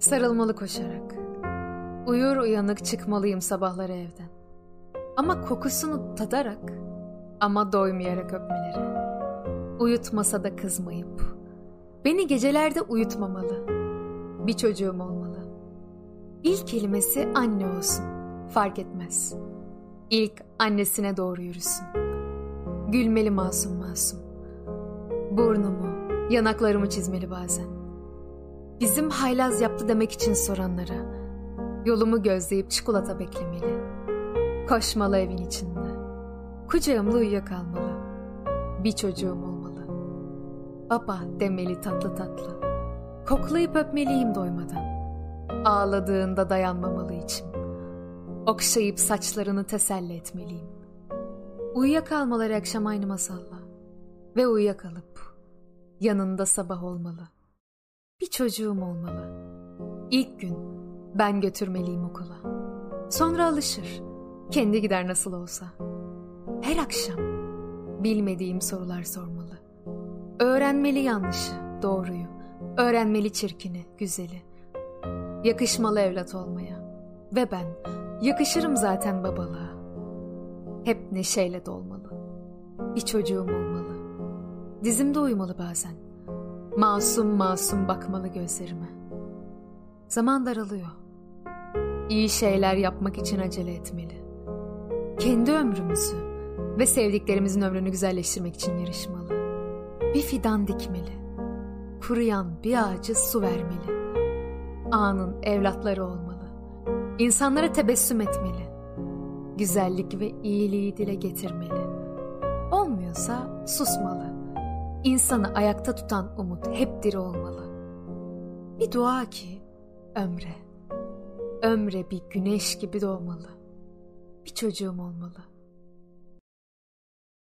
Sarılmalı koşarak. Uyur uyanık çıkmalıyım sabahları evden. Ama kokusunu tadarak ama doymayarak öpmeleri. Uyutmasa da kızmayıp. Beni gecelerde uyutmamalı. Bir çocuğum olmalı. İlk kelimesi anne olsun. Fark etmez. İlk annesine doğru yürüsün. Gülmeli masum masum. Burnumu, yanaklarımı çizmeli bazen. Bizim haylaz yaptı demek için soranlara. Yolumu gözleyip çikolata beklemeli. Koşmalı evin içinde. Kucağımda uyuyakalmalı. Bir çocuğum olmalı. Baba demeli tatlı tatlı. Koklayıp öpmeliyim doymadan. Ağladığında dayanmamalı içim. Okşayıp saçlarını teselli etmeliyim. Uyuyakalmaları akşam aynı masalla. Ve uyuyakalıp yanında sabah olmalı. Bir çocuğum olmalı. İlk gün ben götürmeliyim okula. Sonra alışır. Kendi gider nasıl olsa. Her akşam bilmediğim sorular sormalı. Öğrenmeli yanlışı, doğruyu. Öğrenmeli çirkini, güzeli. Yakışmalı evlat olmaya. Ve ben yakışırım zaten babalığa. Hep neşeyle dolmalı. Bir çocuğum olmalı. Dizimde uyumalı bazen. Masum masum bakmalı gözlerime. Zaman daralıyor. İyi şeyler yapmak için acele etmeli. Kendi ömrümüzü ve sevdiklerimizin ömrünü güzelleştirmek için yarışmalı. Bir fidan dikmeli. Kuruyan bir ağacı su vermeli. Anın evlatları olmalı. İnsanlara tebessüm etmeli. Güzellik ve iyiliği dile getirmeli. Olmuyorsa susmalı. İnsanı ayakta tutan umut hep diri olmalı. Bir dua ki ömre, ömre bir güneş gibi doğmalı. Bir çocuğum olmalı.